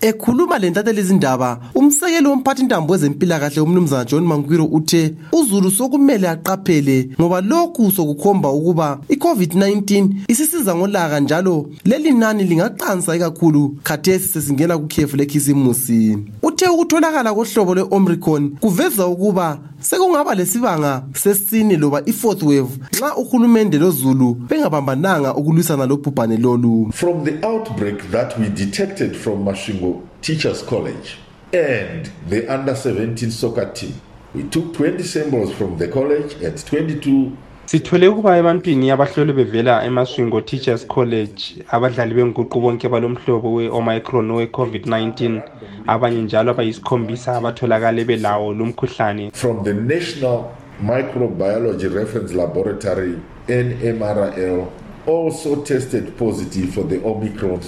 ekhuluma lentatheli izindaba umsekeli womphathintambo wezempilakahle umnumzana john mankwiro uthe uzulu sokumele aqaphele ngoba lokhu sokukhomba ukuba i-covid-19 isisiza ngolaka njalo leli nani lingaqansa ikakhulu khathesi sesingena kukhefu lekhisimusi. Uthe ukutholakala kohlobo lwe-omricon kuveza ukuba sekungaba lesibanga sesine loba i-fourth wave nxa uhulumende lozulu bengabambananga ukulwisana lobhubhane lolu. From the outbreak that we detected from Mashingo Teachers College and the under 17 soccer team, we took 20 samples from the college and 22 sithole ukuba ebantwini abahlolwe bevela emaswingo teachers college abadlali benguqu bonke balomhlobo we-omicron we-covid-19 abanye njalo abayisikhombisa abatholakale belawo lumkhuhlane from the National Microbiology Reference Laboratory, NMRL, also tested positive for the Omicron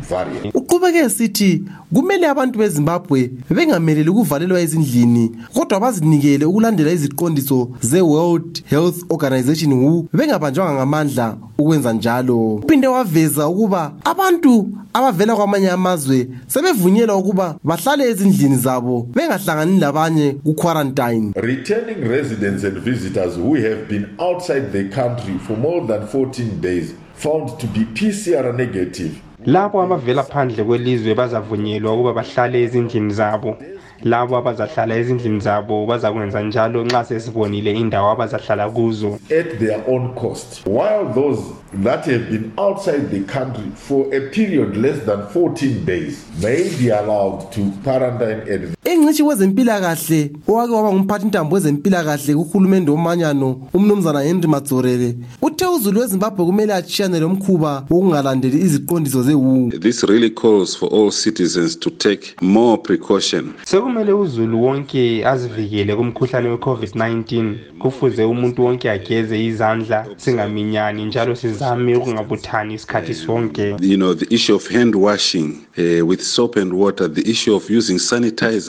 variant. Uqhubeke esithi kumele abantu bezimbabwe bengameleli ukuvalelwa ezindlini kodwa bazinikele ukulandela iziqondiso ze-world health organization who bengabanjwanga ngamandla ukwenza njalo. Uphinde waveza ukuba abantu abavela kwamanye amazwe sebevunyelwa ukuba bahlale ezindlini zabo bengahlangani labanye ku-quarantine. Returning residents and visitors who have been outside the country for more than 14 days found to be PCR negative. Labo abavela phandle kwelizwe bazavunyelwa ukuba bahlale ezindlini zabo. Labo abazahlala ezindlini zabo bazakwenza njalo nxa sesibonile indawo abazahlala kuzo. At their own cost, while those that have been outside the country for a period less than 14 days may be allowed to quarantine at engcitshi wezempilakahle owake waba ngumphathintambo wezempilakahle kuhulumende womanyano umnumzana henry madzorele uthe uzulu wezimbabwe kumele atshiyane lomkhuba wokungalandeli iziqondiso ze-wu This really calls for all citizens to take more precaution. sekumele uzulu wonke azivikele kumkhuhlane we-covid-19 kufuze umuntu wonke ageze izandla singaminyani njalo sizame ukungabuthani isikhathi sonke. You know, the issue of hand washing uh, with soap and water, the issue of using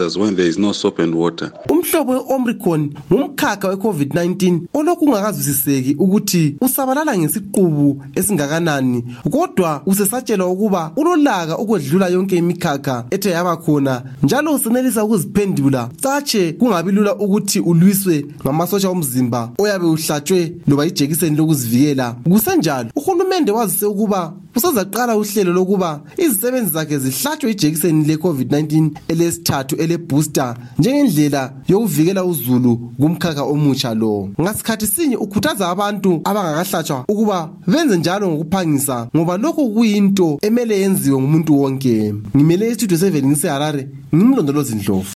sanitizers when there is no soap and water. umhlobo we-omricon ngumkhakha we-covid-19 olokhu ungakazwisiseki ukuthi usabalala ngesiqubu esingakanani kodwa usesatshelwa ukuba ulolaka ukwedlula yonke imikhakha ethe yaba khona njalo usenelisa ukuziphendula catshe kungabi lula ukuthi ulwiswe ngamasotsha omzimba oyabe uhlatshwe loba ijekiseni lokuzivikela kusenjalo uhulumende wazise ukuba usazaqala uhlelo lokuba izisebenzi zakhe zihlatshwe ijekiseni le-covid-19 elesithathu elebooster njengendlela yokuvikela uzulu kumkhakha omutsha lo. Ngasikhathi sinye ukhuthaza abantu abangakahlatshwa ukuba benze njalo ngokuphangisa ngoba lokhu kuyinto emele yenziwe ngumuntu wonke. Ngimele istudio 7 ngiseharare ngimlondolozi ndlovu